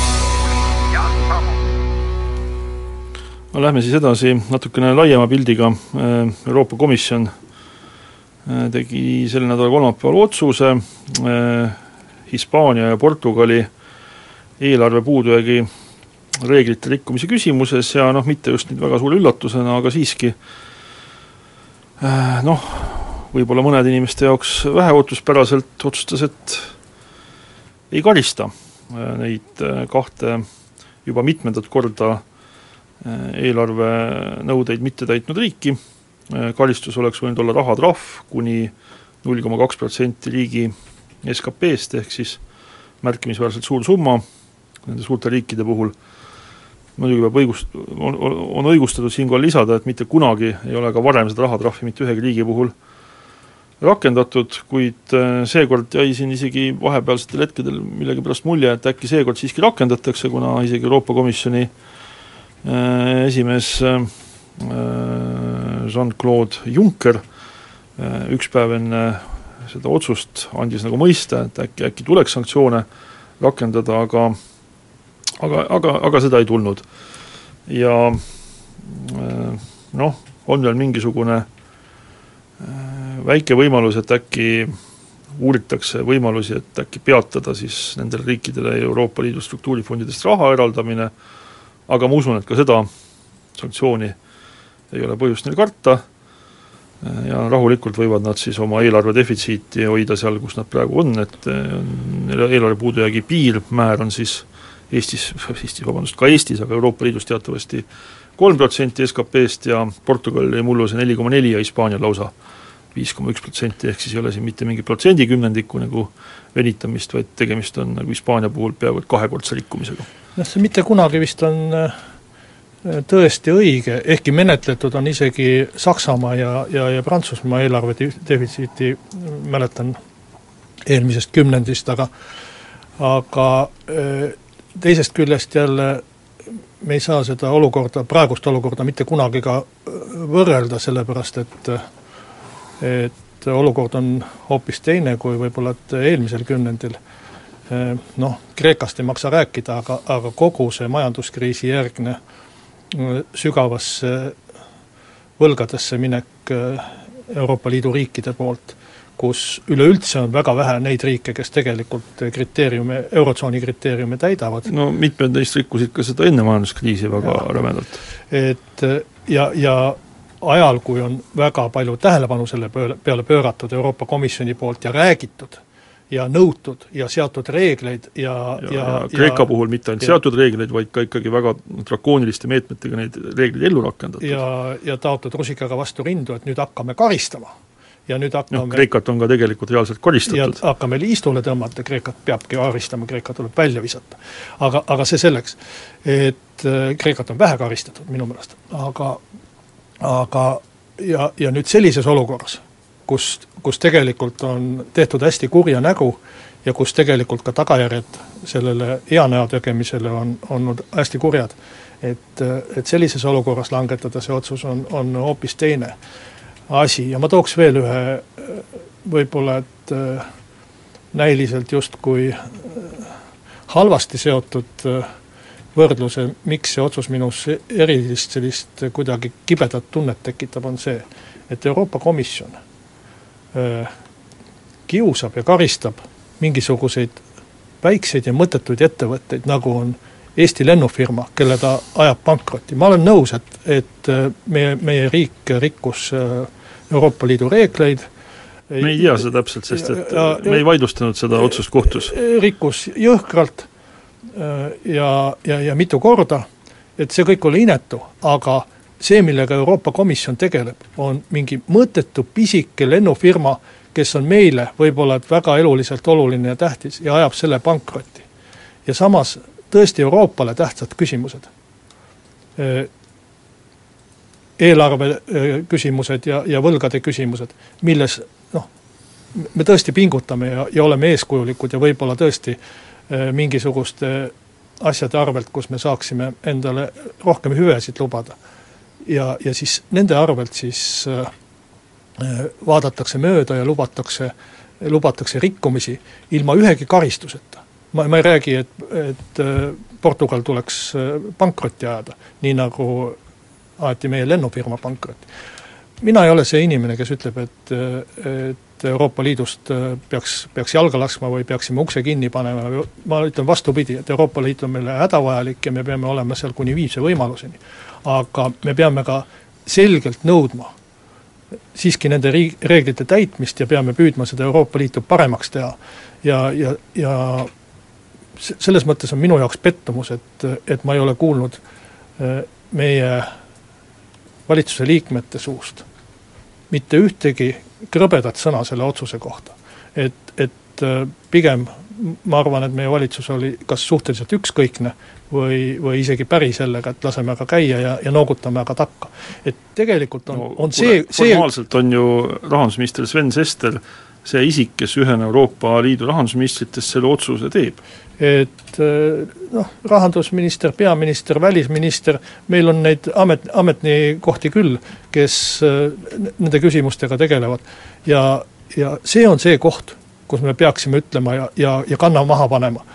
D: Lähme siis edasi natukene laiema pildiga, äh, Euroopa Komisjon äh, tegi selle nädala kolmapäeval otsuse. Äh, Hispaania ja Portugali eelarve puudujäägi reeglite rikkumise küsimuses ja noh, mitte just nüüd väga suure üllatusena, aga siiski noh, võib-olla mõnede inimeste jaoks väheootuspäraselt otsustas, et ei karista neid kahte juba mitmendat korda eelarvenõudeid mitte täitnud riiki, äh, karistus oleks võinud olla rahatrahv kuni null koma kaks protsenti riigi SKP-st, ehk siis märkimisväärselt suur summa. Nende suurte riikide puhul, muidugi peab õigust, on, on õigustatud siinkohal lisada, et mitte kunagi ei ole ka varem seda rahatrahvi mitte ühegi riigi puhul rakendatud, kuid äh, seekord jäi siin isegi vahepealsetel hetkedel millegipärast mulje, et äkki seekord siiski rakendatakse, kuna isegi Euroopa Komisjoni äh, Äh, esimees äh, Jean-Claude Juncker äh, üks päev enne seda otsust andis nagu mõista, et äkki, äkki tuleks sanktsioone rakendada, aga aga, aga, aga seda ei tulnud. ja noh, on veel mingisugune väike võimalus, et äkki uuritakse võimalusi, et äkki peatada siis nendele riikidele Euroopa Liidu struktuurifondidest raha eraldamine äh, aga ma usun, et ka seda sanktsiooni ei ole põhjust neil karta. Ja rahulikult võivad nad siis oma eelarve defitsiiti hoida seal, kus nad praegu on, et eh, eelarve puudujäägi piirmäär on siis Eestis, Eestis, vabandust, ka Eestis, aga Euroopa Liidus teatavasti kolm protsenti SKP-st ja Portugal jäi mullu see neli koma neli ja Hispaania lausa viis koma üks protsenti, ehk siis ei ole siin mitte mingi protsendi kümnendiku nagu venitamist, vaid tegemist on nagu Hispaania puhul peaaegu et kahekordse rikkumisega.
C: Noh, see mitte kunagi vist on äh, tõesti õige, ehkki menetletud on isegi Saksamaa ja, ja, ja Prantsusmaa eelarve defitsiiti, mäletan eelmisest kümnendist, aga aga äh, teisest küljest jälle me ei saa seda olukorda, praegust olukorda mitte kunagi ka äh, võrrelda, sellepärast et et olukord on hoopis teine kui võib-olla et eelmisel kümnendil Äh, noh, Kreekast ei maksa rääkida, aga, aga kogu see majanduskriisi järgne äh, sügavasse võlgadesse minek äh, Euroopa Liidu riikide poolt, kus üleüldse on väga vähe neid riike, kes tegelikult kriteeriume, Eurotsooni kriteeriume täidavad.
D: no mitmed neist rikkusid ka seda enne majanduskriisi väga rõvedalt.
C: et ja, ja ajal, kui on väga palju tähelepanu selle peale pööratud Euroopa Komisjoni poolt ja räägitud ja nõutud ja seatud reegleid ja,
D: ja, ja, ja Kreeka ja, puhul mitte ainult ja, seatud reegleid, vaid ka ikkagi väga drakooniliste meetmetega neid reegleid ellu rakendatud.
C: ja, ja taotud rusikaga vastu rindu, et nüüd hakkame karistama. ja nüüd hakkame
D: noh, Kreekat on ka tegelikult reaalselt karistatud.
C: hakkame liistule tõmmata, Kreekat peabki karistama, Kreeka tuleb välja visata. aga, aga see selleks, et äh, Kreekat on vähe karistatud minu meelest, aga aga ja, ja nüüd sellises olukorras kus, kus tegelikult on tehtud hästi kurja nägu ja kus tegelikult ka tagajärjed sellele hea näo tegemisele on olnud hästi kurjad, et, et sellises olukorras langetada see otsus on, on hoopis teine asi. Ja ma tooks veel ühe võib-olla, et näiliselt justkui halvasti seotud võrdluse, miks see otsus minus erilist sellist kuidagi kibedat tunnet tekitab, on see, et Euroopa Komisjon kiusab ja karistab mingisuguseid väikseid ja mõttetuid ettevõtteid, nagu on Eesti lennufirma, kelle ta ajab pankrotti, ma olen nõus, et, et meie, meie riik rikkus Euroopa Liidu reegleid,
D: me ei tea seda täpselt, sest et ja, me ei vaidlustanud seda otsust kohtus.
C: rikkus jõhkralt ja, ja, ja mitu korda, et see kõik oli inetu, aga see, millega Euroopa Komisjon tegeleb, on mingi mõttetu pisike lennufirma, kes on meile võib-olla väga eluliselt oluline ja tähtis ja ajab selle pankrotti. ja samas tõesti Euroopale tähtsad küsimused, eelarve küsimused ja, ja võlgade küsimused, milles noh, me tõesti pingutame ja, ja oleme eeskujulikud ja võib-olla tõesti mingisuguste asjade arvelt, kus me saaksime endale rohkem hüvesid lubada. ja, ja siis nende arvelt siis äh, vaadatakse mööda ja lubatakse, lubatakse rikkumisi ilma ühegi karistuseta. ma, ma ei räägi, et, et äh, Portugal tuleks äh, pankrotti ajada, nii nagu aeti meie lennufirma pankrotti. mina ei ole see inimene, kes ütleb, et, et Euroopa Liidust äh, peaks, peaks jalga laskma või peaksime ukse kinni panema, ma ütlen vastupidi, et Euroopa Liit on meile hädavajalik ja me peame olema seal kuni viimse võimaluseni. aga me peame ka selgelt nõudma siiski nende riig-, reeglite täitmist ja peame püüdma seda Euroopa Liitu paremaks teha. ja, ja, ja selles mõttes on minu jaoks pettumus, et, et ma ei ole kuulnud äh, meie valitsuse liikmete suust mitte ühtegi krõbedat sõna selle otsuse kohta. et, et äh, pigem ma arvan, et meie valitsus oli kas suhteliselt ükskõikne või, või isegi päri sellega, et laseme aga käia ja, ja noogutame aga takka. et tegelikult on no,, on see,
D: see formaalselt on ju rahandusminister Sven Sester see isik, kes ühena Euroopa Liidu rahandusministritest selle otsuse teeb.
C: Et noh, rahandusminister, peaminister, välisminister, meil on neid amet, ametikohti küll, kes nende küsimustega tegelevad. ja, ja see on see koht, kus me peaksime ütlema ja, ja, ja kanna maha panema.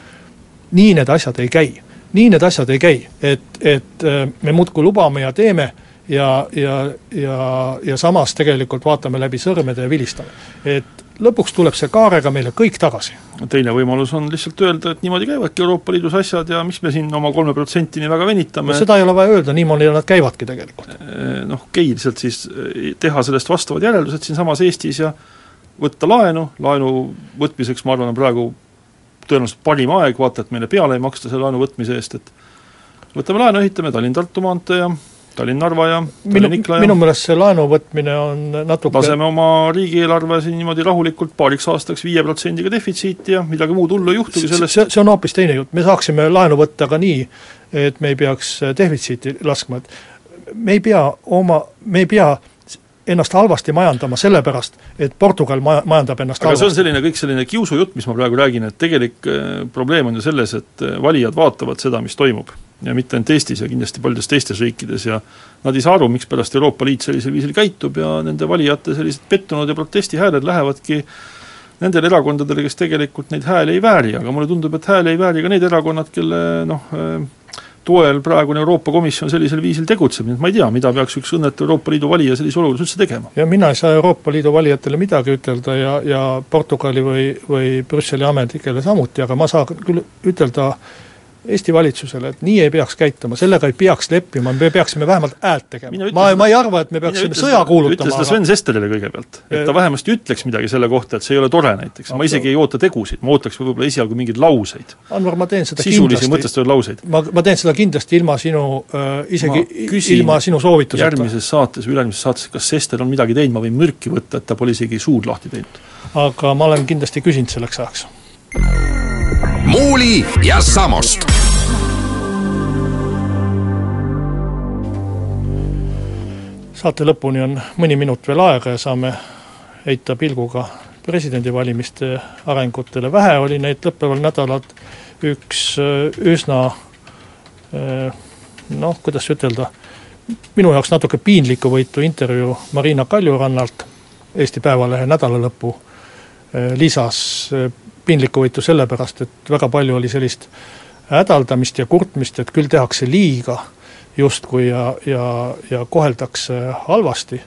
C: nii need asjad ei käi nii need asjad ei käi, et, et äh, me muudkui lubame ja teeme ja, ja, ja, ja samas tegelikult vaatame läbi sõrmede ja vilistame. et lõpuks tuleb see kaarega meile kõik tagasi.
D: teine võimalus on lihtsalt öelda, et niimoodi käivadki Euroopa Liidus asjad ja miks me siin oma kolme protsentini väga venitame
C: no seda ei ole vaja öelda, niimoodi nad käivadki tegelikult.
D: Äh, noh, okei, lihtsalt siis äh, teha sellest vastavad järeldused siinsamas Eestis ja võtta laenu, laenu võtmiseks ma arvan, on praegu tõenäoliselt parim aeg, vaata et meile peale ei maksta selle laenu võtmise eest, et võtame laenu, ehitame Tallinn-Tartu maantee ja Tallinn-Narva ja Tallinn-Ikla
C: ja minu meelest see laenu võtmine on natuke
D: laseme oma riigieelarve siin niimoodi rahulikult paariks aastaks viie protsendiga defitsiiti ja midagi muud hullu ei juhtugi sellest
C: see, see on hoopis teine jutt, me saaksime laenu võtta ka nii, et me ei peaks defitsiiti laskma, et me ei pea oma, me ei pea ennast halvasti majandama sellepärast, et Portugal ma-, majandab ennast
D: aga
C: halvasti.
D: see on selline kõik selline kiusujutt, mis ma praegu räägin, et tegelik äh, probleem on ju selles, et äh, valijad vaatavad seda, mis toimub. Ja mitte ainult Eestis ja kindlasti paljudes teistes riikides. Ja nad ei saa aru, mikspärast Euroopa Liit sellisel viisil käitub ja nende valijate sellised pettunud ja protestihääled lähevadki nendele erakondadele, kes tegelikult neid hääli ei vääri, aga mulle tundub, et hääli ei vääri ka need erakonnad, kelle noh, äh, toel praegune Euroopa Komisjon sellisel viisil tegutseb, nii et ma ei tea, mida peaks üks õnnetu Euroopa Liidu valija sellises olukorras üldse tegema.
C: ja mina ei saa Euroopa Liidu valijatele midagi ütelda ja, ja Portugali või, või Brüsseli ametnikele samuti, aga ma saan küll ütelda äh, Eesti valitsusele, et nii ei peaks käituma, sellega ei peaks leppima, me peaksime vähemalt häält tegema. ma, ma ei arva, et me peaksime sõja kuulutama
D: ütle seda Sven Sesterile kõigepealt, et ta vähemasti ütleks midagi selle kohta, et see ei ole tore näiteks, ma isegi ei oota tegusid, ma ootaks võib-olla esialgu mingeid lauseid.
C: Anvar, ma teen seda
D: sisulisi mõtestatud lauseid.
C: ma, ma teen seda kindlasti ilma sinu äh,, isegi ilma sinu soovituseta.
D: järgmises saates või üle-eelmises saates, kas Sester on midagi teinud, ma võin mürki võtta, et ta pole isegi suud lahti teinud.
C: aga ma olen kindlasti küsinud selleks ajaks
B: Muuli ja Samost.
C: Saate lõpuni on mõni minut veel aega ja saame heita pilguga presidendivalimiste arengutele, vähe oli neid lõppeval nädalal. Üks äh, üsna äh, noh, kuidas ütelda, minu jaoks natuke piinlikku võitu intervjuu Marina Kaljurannalt Eesti Päevalehe nädalalõpu lisas piinlikku võitu sellepärast, et väga palju oli sellist hädaldamist ja kurtmist, et küll tehakse liiga justkui ja, ja, ja koheldakse halvasti,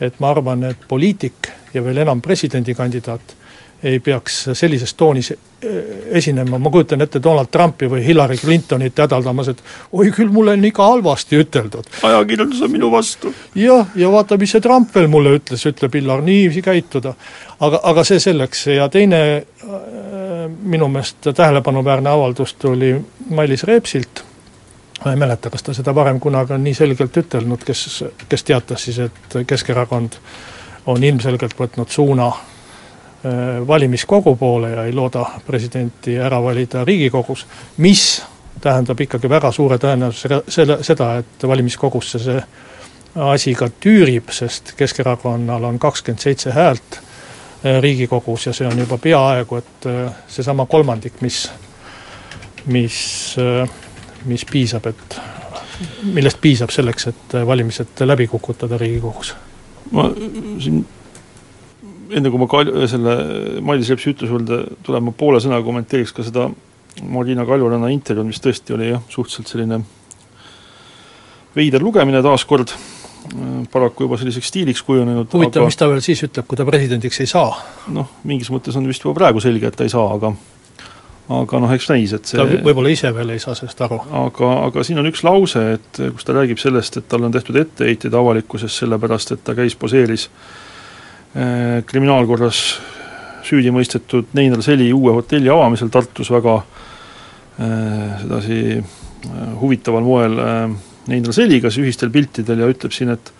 C: et ma arvan, et poliitik ja veel enam presidendikandidaat ei peaks sellises toonis esinema, ma kujutan ette Donald Trumpi või Hillary Clintonit hädaldamas, et oi küll, mulle on ikka halvasti üteldud.
D: ajakirjandus on minu vastu.
C: jah, ja vaata, mis see Trump veel mulle ütles, ütleb Hillar, niiviisi käituda. aga, aga see selleks ja teine minu meelest tähelepanuväärne avaldus tuli Mailis Repsilt, ma ei mäleta, kas ta seda varem kunagi on nii selgelt ütelnud, kes, kes teatas siis, et Keskerakond on ilmselgelt võtnud suuna Äh, valimiskogu poole ja ei looda presidenti ära valida Riigikogus, mis tähendab ikkagi väga suure tõenäosusega selle, seda, et valimiskogusse see asi ka tüürib, sest Keskerakonnal on kakskümmend seitse häält Riigikogus ja see on juba peaaegu, et äh, seesama kolmandik, mis, mis, mis piisab, et millest piisab selleks, et valimised läbi kukutada Riigikogus.
D: ma siin enne kui ma kal-, selle Mailis Repsi ütluse juurde tulen, ma poole sõnaga kommenteeriks ka seda Marina Kaljuranna intervjuud, mis tõesti oli jah, suhteliselt selline veider lugemine taaskord, paraku juba selliseks stiiliks kujunenud
C: huvitav, mis ta veel siis ütleb, kui ta presidendiks ei saa?
D: noh, mingis mõttes on vist juba praegu selge, et ta ei saa, aga aga noh, eks näis, et see
C: ta võib-olla ise veel ei saa sellest aru.
D: aga, aga siin on üks lause, et kus ta räägib sellest, et talle on tehtud etteheiteid avalikkuses sellepärast, et ta käis, poseeris äh, Äh, kriminaalkorras süüdi mõistetud Neinar Seli uue hotelli avamisel Tartus väga äh, sedasi äh, huvitaval moel Neinar Seliga siis ühistel piltidel ja ütleb siin, et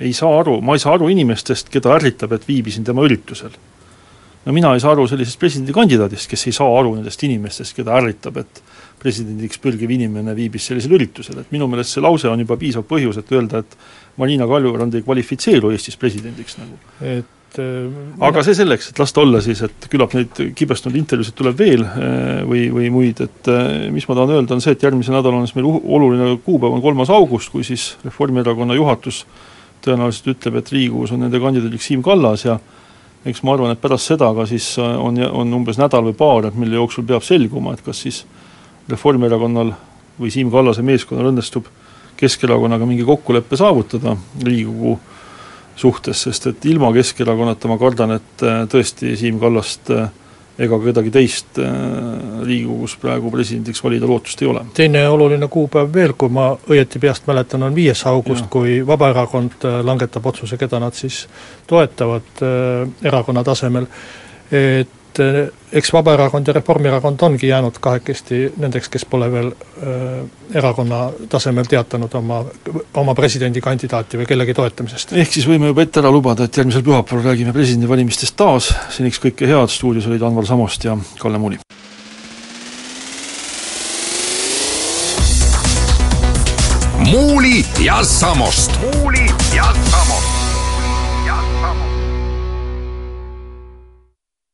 D: ei saa aru, ma ei saa aru inimestest, keda ärritab, et viibisin tema üritusel. no mina ei saa aru sellisest presidendikandidaadist, kes ei saa aru nendest inimestest, keda ärritab, et presidendiks pürgiv inimene viibis sellisel üritusel, et minu meelest see lause on juba piisav põhjus, et öelda, et Marina Kaljurand ei kvalifitseeru Eestis presidendiks nagu.
C: et äh,
D: aga see selleks, et las ta olla siis, et küllap neid kibestunud intervjuusid tuleb veel äh, või, või muid, et äh, mis ma tahan öelda, on see, et järgmisel nädalal on siis meil oluline kuupäev, on kolmas august, kui siis Reformierakonna juhatus tõenäoliselt ütleb, et Riigikogus on nende kandidaadiks Siim Kallas ja eks ma arvan, et pärast seda ka siis on, on umbes nädal või paar, et mille jooksul peab selguma, et kas siis Reformierakonnal või Siim Kallase meeskonnal õnnestub Keskerakonnaga mingi kokkuleppe saavutada Riigikogu suhtes, sest et ilma Keskerakonnata ma kardan, et äh, tõesti Siim Kallast äh, ega kedagi teist äh, Riigikogus praegu presidendiks valida lootust ei ole.
C: teine oluline kuupäev veel, kui ma õieti peast mäletan, on viies august, kui Vabaerakond langetab otsuse, keda nad siis toetavad erakonna tasemel, et et eh, eks Vabaerakond ja Reformierakond ongi jäänud kahekesti nendeks, kes pole veel äh, erakonna tasemel teatanud oma, oma presidendikandidaati või kellegi toetamisest.
D: ehk siis võime juba ette ära lubada, et järgmisel pühapäeval räägime presidendivalimistest taas, seniks kõike head, stuudios olid Anvar Samost ja Kalle Muuli.
B: muuli ja Samost. muuli ja Samost